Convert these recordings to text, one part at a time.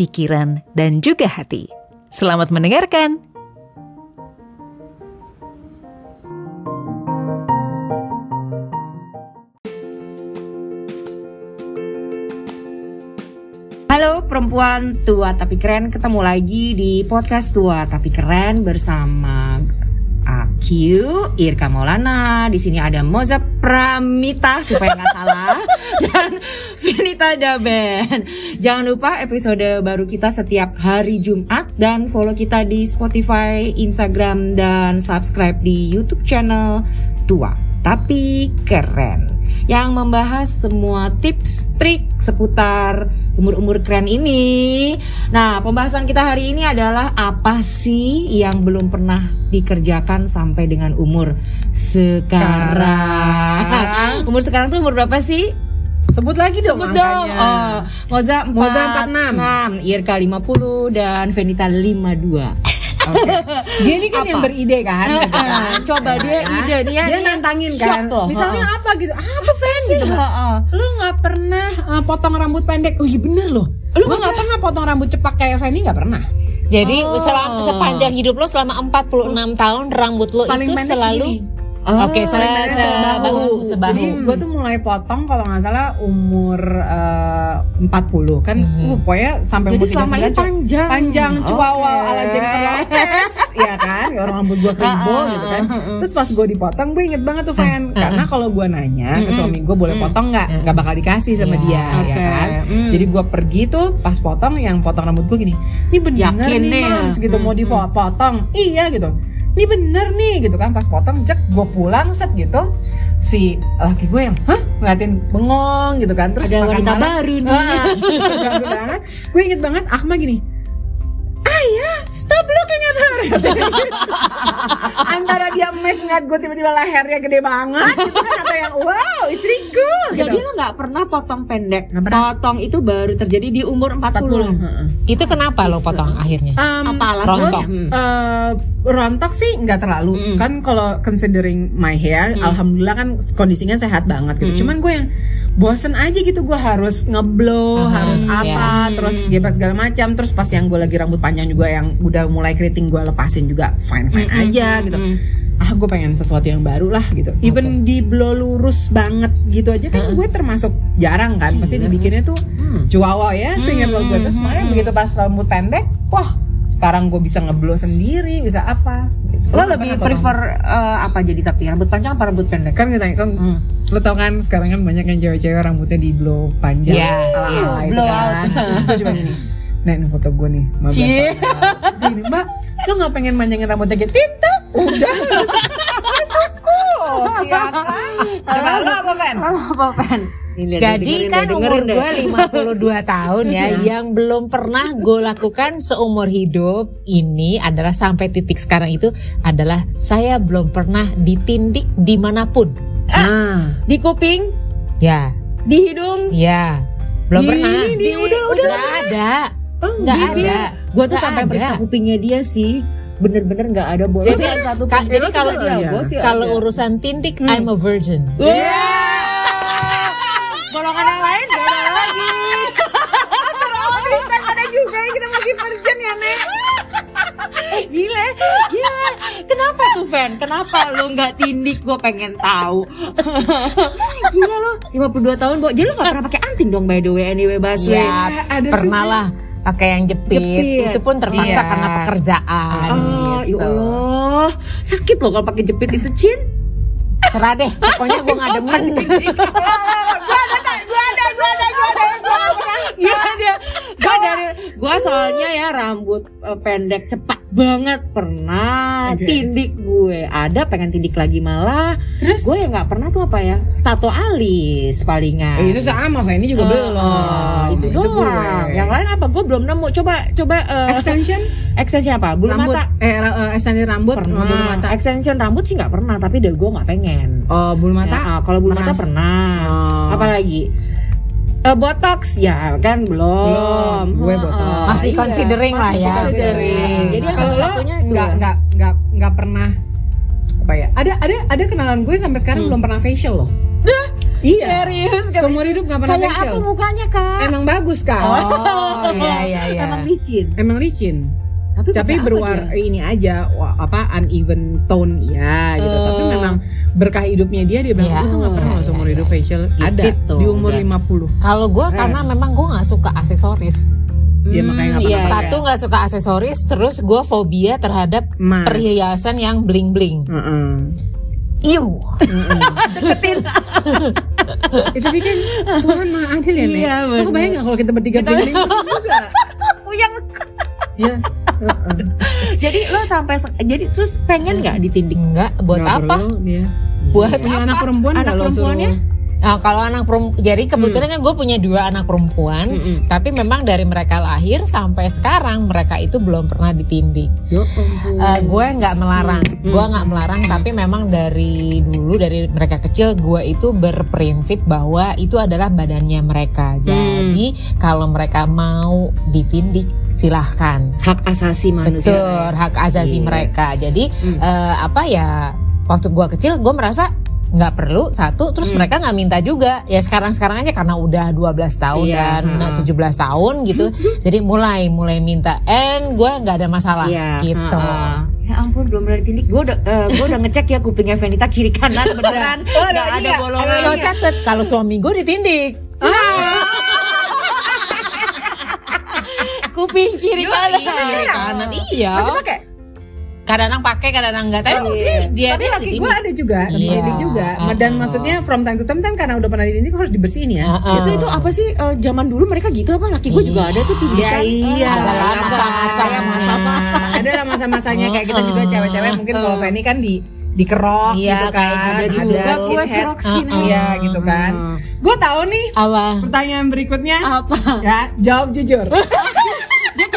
pikiran, dan juga hati. Selamat mendengarkan. Halo perempuan tua tapi keren ketemu lagi di podcast tua tapi keren bersama Aku Irka Maulana di sini ada Moza Pramita supaya nggak salah dan Vinita Daben. Jangan lupa episode baru kita setiap hari Jumat dan follow kita di Spotify, Instagram dan subscribe di YouTube channel Tua tapi keren yang membahas semua tips trik seputar umur-umur keren ini. Nah, pembahasan kita hari ini adalah apa sih yang belum pernah dikerjakan sampai dengan umur sekarang. umur sekarang tuh umur berapa sih? Sebut lagi dong Sebut dong. Oh, Moza 46, Moza 46. Irka 50 dan Venita 52. Dia ini kan Apa? yang beride kan gitu kan. Coba dia Ya. ide dia Dia nantangin kan loh. Misalnya apa gitu Apa Fen gitu Heeh. Lu gak pernah uh, potong rambut pendek Oh iya bener loh Lu gak pernah potong rambut cepak kayak Fanny gak pernah Jadi Oh. selama sepanjang hidup lo selama 46 tahun rambut lo Paling itu selalu segini. Oke, se- Paling pendek sebahu, sebahu. Jadi gue tuh mulai potong kalau nggak salah umur uh, 40 kan Mhm. uh, pokoknya sampai umur selama ini 39 cu- panjang. panjang cuawa Oke. ala Jennifer Lopez ya kan ya orang rambut gue keribo Ah, ah, gitu kan terus pas gue dipotong gue inget banget tuh Fan karena kalau gue nanya ke suami gue boleh potong nggak nggak bakal dikasih sama Iya. dia ya Oke. kan Mm. jadi gue pergi tuh pas potong yang potong rambut gue gini ini bener Yakin nih nih ya? mams gitu mau dipotong iya gitu ini bener nih gitu kan. Pas potong cek gue pulang set gitu. Si laki gue yang hah? Ngeliatin bengong gitu kan. Terus Ada wanita malam. baru nih. Ah, gue inget banget Akma gini Ayah, stop looking at her. Antara dia mes ngeliat gue tiba-tiba lehernya gede banget gitu kan atau yang wow, istriku Jadi gitu. lo nggak pernah potong pendek. Pernah. Potong itu baru terjadi di umur 40. 40. Heeh. itu kenapa lo potong akhirnya? Um, Apa alasannya? rontok. eh, rontok sih nggak terlalu Mm. kan kalau considering my hair alhamdulillah kan kondisinya sehat banget gitu cuman gue yang bosen aja gitu gue harus ngeblow Aha, harus iya. apa terus gebet segala macam terus pas yang gue lagi rambut panjang juga yang udah mulai keriting gue lepasin juga fine fine aja gitu. ah gue pengen sesuatu yang baru lah gitu. Even di blow lurus banget gitu aja kan gue termasuk jarang kan pasti dibikinnya tuh cuawa ya seingat lo gue terus makanya begitu pas rambut pendek wah sekarang gue bisa ngeblow sendiri bisa apa gitu. Lo nggak lebih pernah potong? prefer eh, apa jadi tapi? Rambut panjang apa rambut pendek? kan kita kan lo tau kan sekarang kan banyak yang cewek-cewek rambutnya di blow panjang. Ala-ala iya, itu blow kan. out. terus gue cuma gini. Ini foto gue nih 15 Cie. tahun lalu." Gini, mbak lo gak pengen manjangin rambutnya gitu tinta? Udah. Cukup ya kan? Apa Fen? Lo apa pen? Lihat, Jadi dengerin kan umur dengerin deh. gue 52 tahun ya Yang belum pernah gue lakukan seumur hidup Ini adalah sampai titik sekarang itu Adalah saya belum pernah ditindik di mana pun. Nah Di kuping, Ya, di hidung, ya. Belum Di- pernah. di- udah, udah. Nggak ada Oh, Nggak bibir. ada Gue tuh sampai periksa kupingnya dia sih. Bener-bener nggak ada bolong Jadi, satu ka- jadi kalau dia- sih Kalau ada. urusan tindik I'm a virgin golongan yang lain gak ada lagi terobis kan ada juga yang kita masih virgin ya Nek Gila, gila. Kenapa tuh Fan? Kenapa lo nggak tindik? Gue pengen tahu. gila lo, 52 tahun, Bo. Jadi lo nggak pernah pakai anting dong by the way anyway Baswe. Ya, pernah lah pakai yang jepit. Jepit. Itu pun terpaksa Iya. karena pekerjaan. Oh, ya gitu. Allah. Sakit loh kalau pakai jepit itu, Cin. Serah deh, pokoknya gue nggak demen. Iya dia. Gua dari gua soalnya ya rambut eh, pendek cepat banget pernah Oke. tindik gue. Ada pengen tindik lagi malah. Terus? gue yang nggak pernah tuh apa ya tato alis palingan. Eh, itu sama, Fanny juga Eh, belum. eh, itu, doang. gue. yang lain apa? Gue belum nemu. Coba coba eh, extension? Extension apa? Bulu rambut, mata. Eh eh, extension rambut, pernah. bulu mata. extension rambut sih nggak pernah tapi dari gue nggak pengen. Oh, bulu mata. Ya, ah, kalau bulu mata pernah. Oh. apalagi Eh, botox ya kan belum Belum. Gue botox. Masih considering lah masih ya. considering. jadi yang lo satunya nggak nggak nggak nggak pernah apa ya? Ada ada ada kenalan gue sampai sekarang belum pernah facial loh. Iya. serius kan? Seumur hidup nggak pernah kayak facial. apa mukanya kak Emang bagus kan? Oh, iya iya iya. emang licin Emang licin. Tapi, Tapi berwar dia? ini aja wah, apa uneven tone ya gitu. Oh. Tapi memang berkah hidupnya dia dia bilang Iya. "Gue nggak pernah seumur iya, hidup facial ada Gitu. di umur Udah. 50. Kalau gue karena memang gue nggak suka aksesoris. Dia makanya nggak iya. Satu nggak suka aksesoris, terus gue fobia terhadap Emas. perhiasan yang bling bling. Heeh. Iu. Eh, tapi kan Tuhan maha adil ya Nek Iya, Lo kebayang gak kalau kita bertiga bling-bling terus juga puyeng Iya. Jadi lo sampai jadi terus pengen nggak ditindik Enggak, buat Nggak apa? perlu dia. Buat Punya apa? anak perempuan Anak nggak lo perempuannya? suruh Nah, kalau anak perempuan, jadi kebetulan kan gue punya dua anak perempuan, Mm-mm. tapi memang dari mereka lahir sampai sekarang mereka itu belum pernah ditindik. Ya. Eh, gue nggak melarang, gue nggak melarang, tapi memang dari dulu dari mereka kecil gue itu berprinsip bahwa itu adalah badannya mereka. Jadi kalau mereka mau ditindik silahkan. hak asasi manusia Betul, hak Iya. asasi mereka. Jadi eh, apa ya? Waktu gua kecil gue merasa nggak perlu satu terus Hmm. mereka nggak minta juga ya sekarang sekarang aja karena udah 12 tahun Iya, dan ha. 17 tahun gitu jadi mulai mulai minta and gue nggak ada masalah Iya, gitu ha-ha. Ya ampun belum pernah ditindik. Gue udah eh, gua udah ngecek ya kupingnya Venita kiri kanan beneran. Oh, ada Nggak ada iya, bolongan. Lo catet kalau suami gue ditindik Kuping kiri kanan. kiri kanan iya Masih pakai? kadang-kadang pakai kadang-kadang enggak tapi maksudnya dia Tapi dia laki gue ada juga, Iya. ditindik juga. Dan ah. maksudnya from time to time kan karena udah pernah ditindik harus dibersihin ya. Ah, ah. Itu itu apa sih eh, zaman dulu mereka gitu apa? Laki gue juga ada tuh tindikan. iya. Adalah Ada masa-masanya. masa-masa. Ada lah masa-masanya kayak kita juga cewek-cewek mungkin kalau Fanny kan di dikerok Iya, gitu kan. kayak Ada juga juga gue skinhead. kerok skinhead. Iya gitu kan. Gue tahu nih apa pertanyaan berikutnya. Apa? Ya, jawab jujur.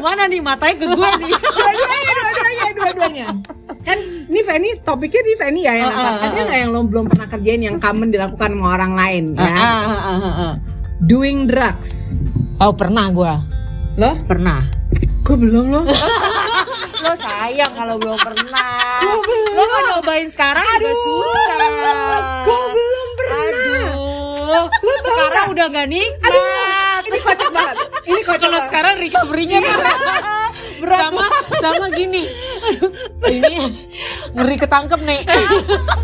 Ke mana nih? Matanya ke gue nih. dua-duanya, dua-duanya, dua-duanya. Kan ini Fanny, topiknya di Fanny ya yang Ah, angkat. ah, Ada nggak yang lo belum pernah kerjain yang common dilakukan sama orang lain ya? Ah, ah, ah, ah, ah. Doing drugs. oh pernah gue Loh? Pernah. Kok belum lo? Lo sayang kalau belum pernah. Lo kan nyobain sekarang juga susah. Kok belum pernah? Aduh. Lo sekarang udah gak nikmat. Ini kocak banget. Ini kocak kalau sekarang recovery-nya sama sama gini. Ini ngeri ketangkep nih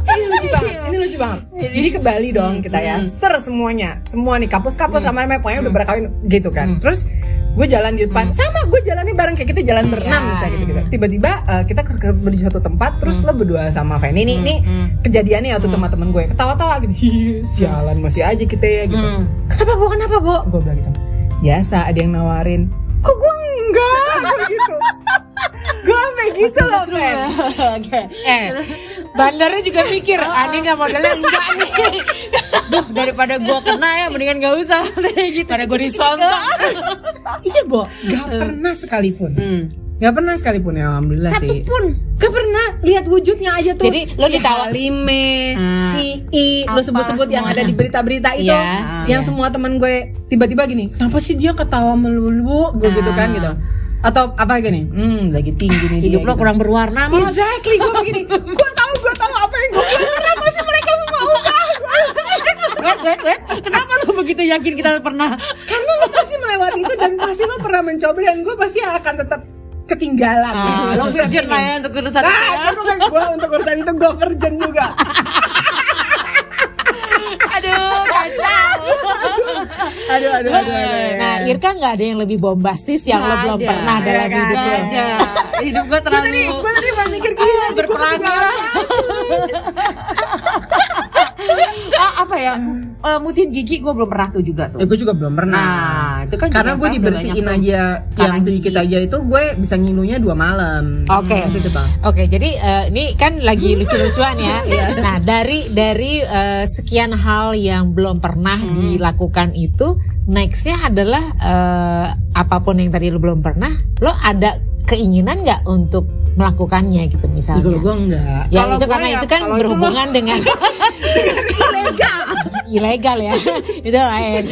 ini lucu banget. Ini lucu banget. Jadi ke Bali dong kita ya. Ser semuanya. Semua nih kapus-kapus sama namanya pokoknya udah berkawin gitu kan. Terus gue jalan di depan. Sama gue jalannya bareng kayak kita jalan berenam Iya. misalnya gitu gitu tiba-tiba eh, kita di suatu tempat terus lo berdua sama Fanny nih nih kejadiannya waktu teman-teman gue. Ketawa-tawa gitu. Sialan masih aja kita ya gitu. Kenapa bu kenapa bu gue bilang gitu biasa ada yang nawarin kok gue enggak? Gitu. Gue sampai gitu loh Fen. Oke. eh. Bandarnya juga mikir ani nggak modelnya enggak nih. Duh, daripada gua kena ya mendingan gak usah gitu. pada gue disontok. Iya bo. Gak pernah sekalipun. Hmm. Gak pernah sekalipun ya alhamdulillah Satu sih. pun. Lihat wujudnya aja tuh. Jadi, lo si ditawa- Halime, Hmm. si I, lo sebut-sebut yang ada di berita-berita itu, Iya, yang iya. semua temen gue tiba-tiba gini, kenapa sih dia ketawa melulu, gue gitu kan gitu. Atau apa gini, hmm lagi tinggi nih Hidup dia, lo gitu. kurang berwarna mas. Exactly, gue begini, gue tahu, gue tahu apa yang gue bilang, kenapa sih mereka semua ubah? Wait, wait, wait. Kenapa lo begitu yakin kita pernah? Karena lo pasti melewati itu dan pasti lo pernah mencoba dan gue pasti akan tetap ketinggalan. Ah, lo Gue virgin lah ya untuk urusan Ah, itu itu kan gue untuk urusan itu gue virgin juga. Aduh, kacau. Aduh, aduh, aduh. aduh. nah Irka nggak ada yang lebih bombastis yang lo belum ada. pernah dalam hidup lo Ada. Hidup gue Gue terlalu tadi, gue tadi mikir gila, nih, gua berperangi ketinggalan. lah. ah apa ya? eh, mutin gigi gue belum pernah tuh juga tuh. Eh, gue juga belum pernah. Nah, itu kan Karena gue dibersihin aja yang sedikit gigi. aja itu gue bisa ngilunya dua malam. Oke. Hmm, Gitu, Bang. Oke, jadi eh, ini kan lagi lucu-lucuan ya. Nah, dari dari eh, sekian hal yang belum pernah dilakukan itu, nextnya adalah eh, apa pun yang tadi lu belum pernah, lo ada keinginan nggak untuk melakukannya gitu Ya, misalnya? kalau gue enggak. Ya Kalau itu karena ya, itu kan kalau itu berhubungan dengan ilegal. ilegal ya. itu lain.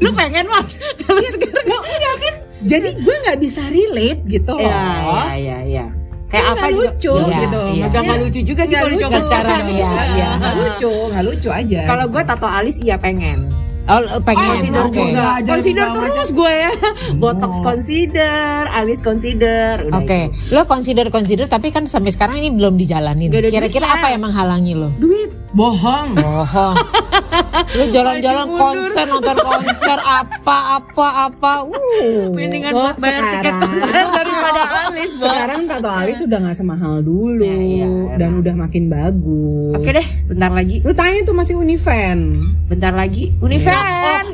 Lu pengen mas? Sekarang Lo enggak kan? Jadi gue nggak bisa relate gitu loh. Iya, iya, iya, iya. Kayak Kan apa juga- lucu Iya, gitu. iya. Gak Maksudnya nggak lucu juga sih kalau lucu dicoba sekarang, iya, iya. Nggak lucu, nggak lucu aja. Kalau gue tato alis iya pengen. Oh, pengen. Consider Oke. juga. Consider terus gue ya. Botox consider, alis consider. Oke, itu. lo consider consider tapi kan sampai sekarang ini belum dijalanin. Kira-kira apa yang menghalangi lo? Duit. bohong. Bohong. Lu jalan-jalan konser, nonton konser apa apa apa. Uh. Mendingan Oh, buat bayar tiket sekarang. konser daripada alis. Bang. Sekarang tato alis udah nggak semahal dulu Ya, iya, dan udah makin bagus. Oke deh, bentar lagi. Lu tanya tuh masih Univen. Bentar lagi. Oh, Univen.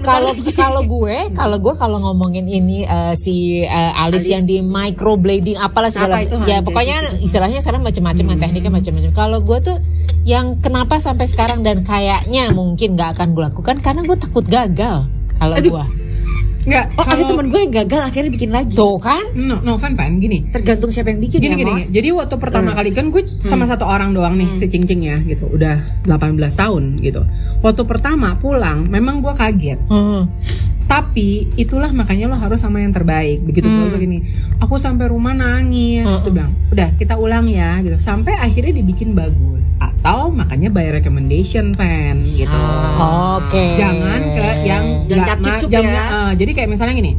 kalau kalau gue, kalau gue kalau ngomongin ini eh, si eh, alis, yang di microblading apalah segala Apa itu, ya pokoknya istilahnya sekarang macam-macam kan tekniknya macam-macam. Kalau gue tuh yang kenapa sampai sekarang dan kayaknya mungkin nggak akan gue lakukan karena gue takut gagal kalau gue. Enggak, Oh, ada kalau temen gue yang gagal akhirnya bikin lagi. Tuh kan? no, no fan fan gini. Tergantung siapa yang bikin Gini ya, gini, Mas. jadi waktu pertama kali kan gue sama satu orang doang nih si Cing Cing ya gitu, udah 18 tahun gitu. Waktu pertama pulang memang gue kaget. Hmm. Tapi itulah makanya lo harus sama yang terbaik. Begitu gue begini, aku sampai rumah nangis. Terus bilang, udah kita ulang ya gitu. Sampai akhirnya dibikin bagus. Atau makanya by recommendation fan gitu. Oke. Jangan ke yang Jangan jam- ya. eh, jadi kayak misalnya gini.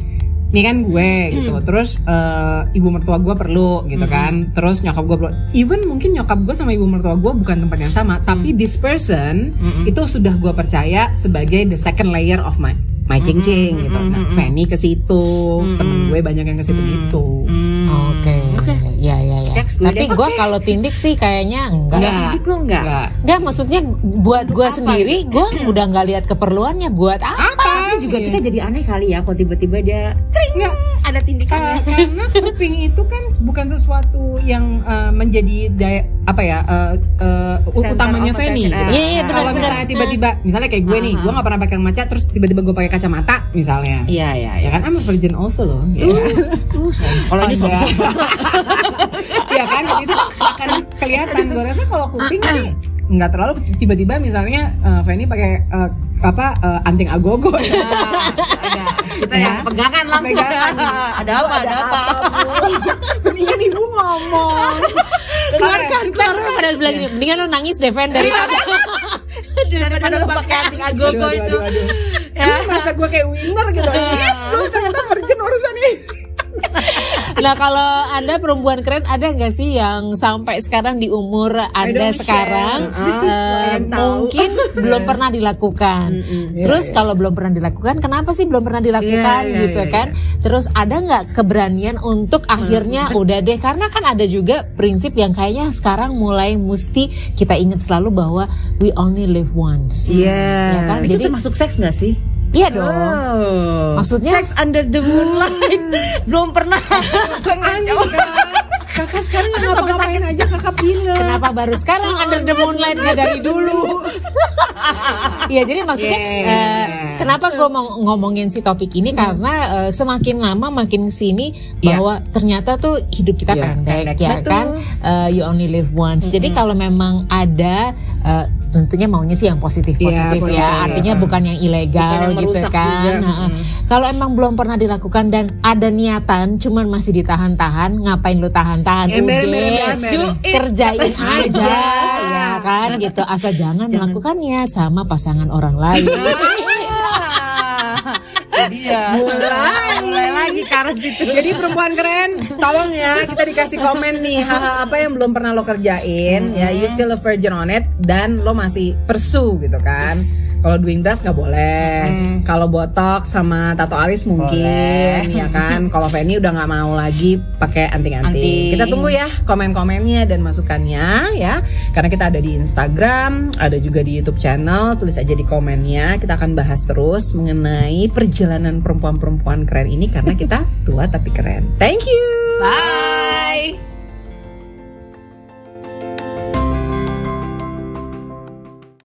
Ini kan gue gitu, terus eh, ibu mertua gue perlu gitu kan, terus nyokap gue perlu. Even mungkin nyokap gue sama ibu mertua gue bukan tempat yang sama, tapi this person itu sudah gue percaya sebagai the second layer of my my cing cing gitu. Nah, Fanny ke situ, temen gue banyak yang ke situ gitu. Oke. Ya ya ya. Next, gue Tapi gue kalau tindik sih kayaknya enggak. Enggak. Dik lo enggak? Enggak. Enggak, maksudnya buat gue sendiri, gue udah nggak lihat keperluannya. Buat apa? Apa? Tapi juga Iya. kita jadi aneh kali ya kalau tiba-tiba dia. Ada tindikannya. Ka- karena kuping itu kan bukan sesuatu yang eh, menjadi daya, apa ya eh, Center utamanya of Fanny attention. gitu. Iya, iya, benar, Kalau misalnya tiba-tiba, misalnya kayak gue nih, gue nggak pernah pakai kaca, terus tiba-tiba gue pakai kacamata, misalnya. Iya iya Ya kan, I'm a virgin also loh. Ya Kalau ini Ada. sob sob sob. Iya kan, itu akan kelihatan. Gue rasa kalau kuping sih nggak terlalu tiba-tiba misalnya eh, Fanny pakai eh, apa eh, anting agogo. Ada. Kita Ya. yang pegangan langsung. Pegangan. ada apa? Ada apa? Mendingan ibu ngomong. Keluarkan, keluarkan. Pada bilang gini, mendingan lo nangis Deven daripada Daripada lu pakai anting agogo itu. Ya. Merasa gue kayak winner gitu. Yes, gue ternyata virgin urusan ini. Nah kalau anda perempuan keren ada nggak sih yang sampai sekarang di umur anda sekarang tahu. mungkin belum pernah dilakukan. Terus kalau belum pernah dilakukan, kenapa sih belum pernah dilakukan Iya, iya, gitu iya, kan? Terus ada nggak keberanian untuk akhirnya udah deh karena kan ada juga prinsip yang kayaknya sekarang mulai mesti kita ingat selalu bahwa we only live once. Iya. Ya kan? Itu Jadi- termasuk seks gak sih? Iya dong. Oh. Maksudnya Sex under the moonlight belum pernah. Kakak sekarang nggak ngapa-ngapain aja kakak pilih. Kenapa baru sekarang under the moonlight nggak dari dulu? Iya jadi maksudnya Yeah. eh, kenapa gue mau ngomongin si topik ini karena eh, semakin lama makin sini bahwa ternyata tuh hidup kita Iya, pendek, pendek. ya Betul. kan Eh, you only live once. Jadi kalau memang ada eh, tentunya maunya sih yang positif Iya, positif positif. ya artinya bukan yang ilegal Bukan yang gitu kan. juga. Nah, Kalau emang belum pernah dilakukan dan ada niatan cuman masih ditahan-tahan ngapain lu tahan-tahan? Ember, Udah, ember, ember, kerjain aja. ya kan gitu. Asal jangan, melakukannya sama pasangan orang lain Jadi ya. Mulai. Mulai lagi karena situ. Jadi perempuan keren, tolong ya kita dikasih komen nih hal-hal apa yang belum pernah lo kerjain ya you still a virgin on it dan lo masih pursue gitu kan. Kalau doing drugs nggak boleh. Kalau botok sama tato alis mungkin, ya kan. Kalau Feni udah nggak mau lagi pakai anting-anting. Anting. Kita tunggu ya komen-komennya dan masukannya ya. Karena kita ada di Instagram, ada juga di YouTube channel. Tulis aja di komennya. Kita akan bahas terus mengenai perjalanan perempuan-perempuan keren ini karena kita tua tapi keren. Thank you. Bye.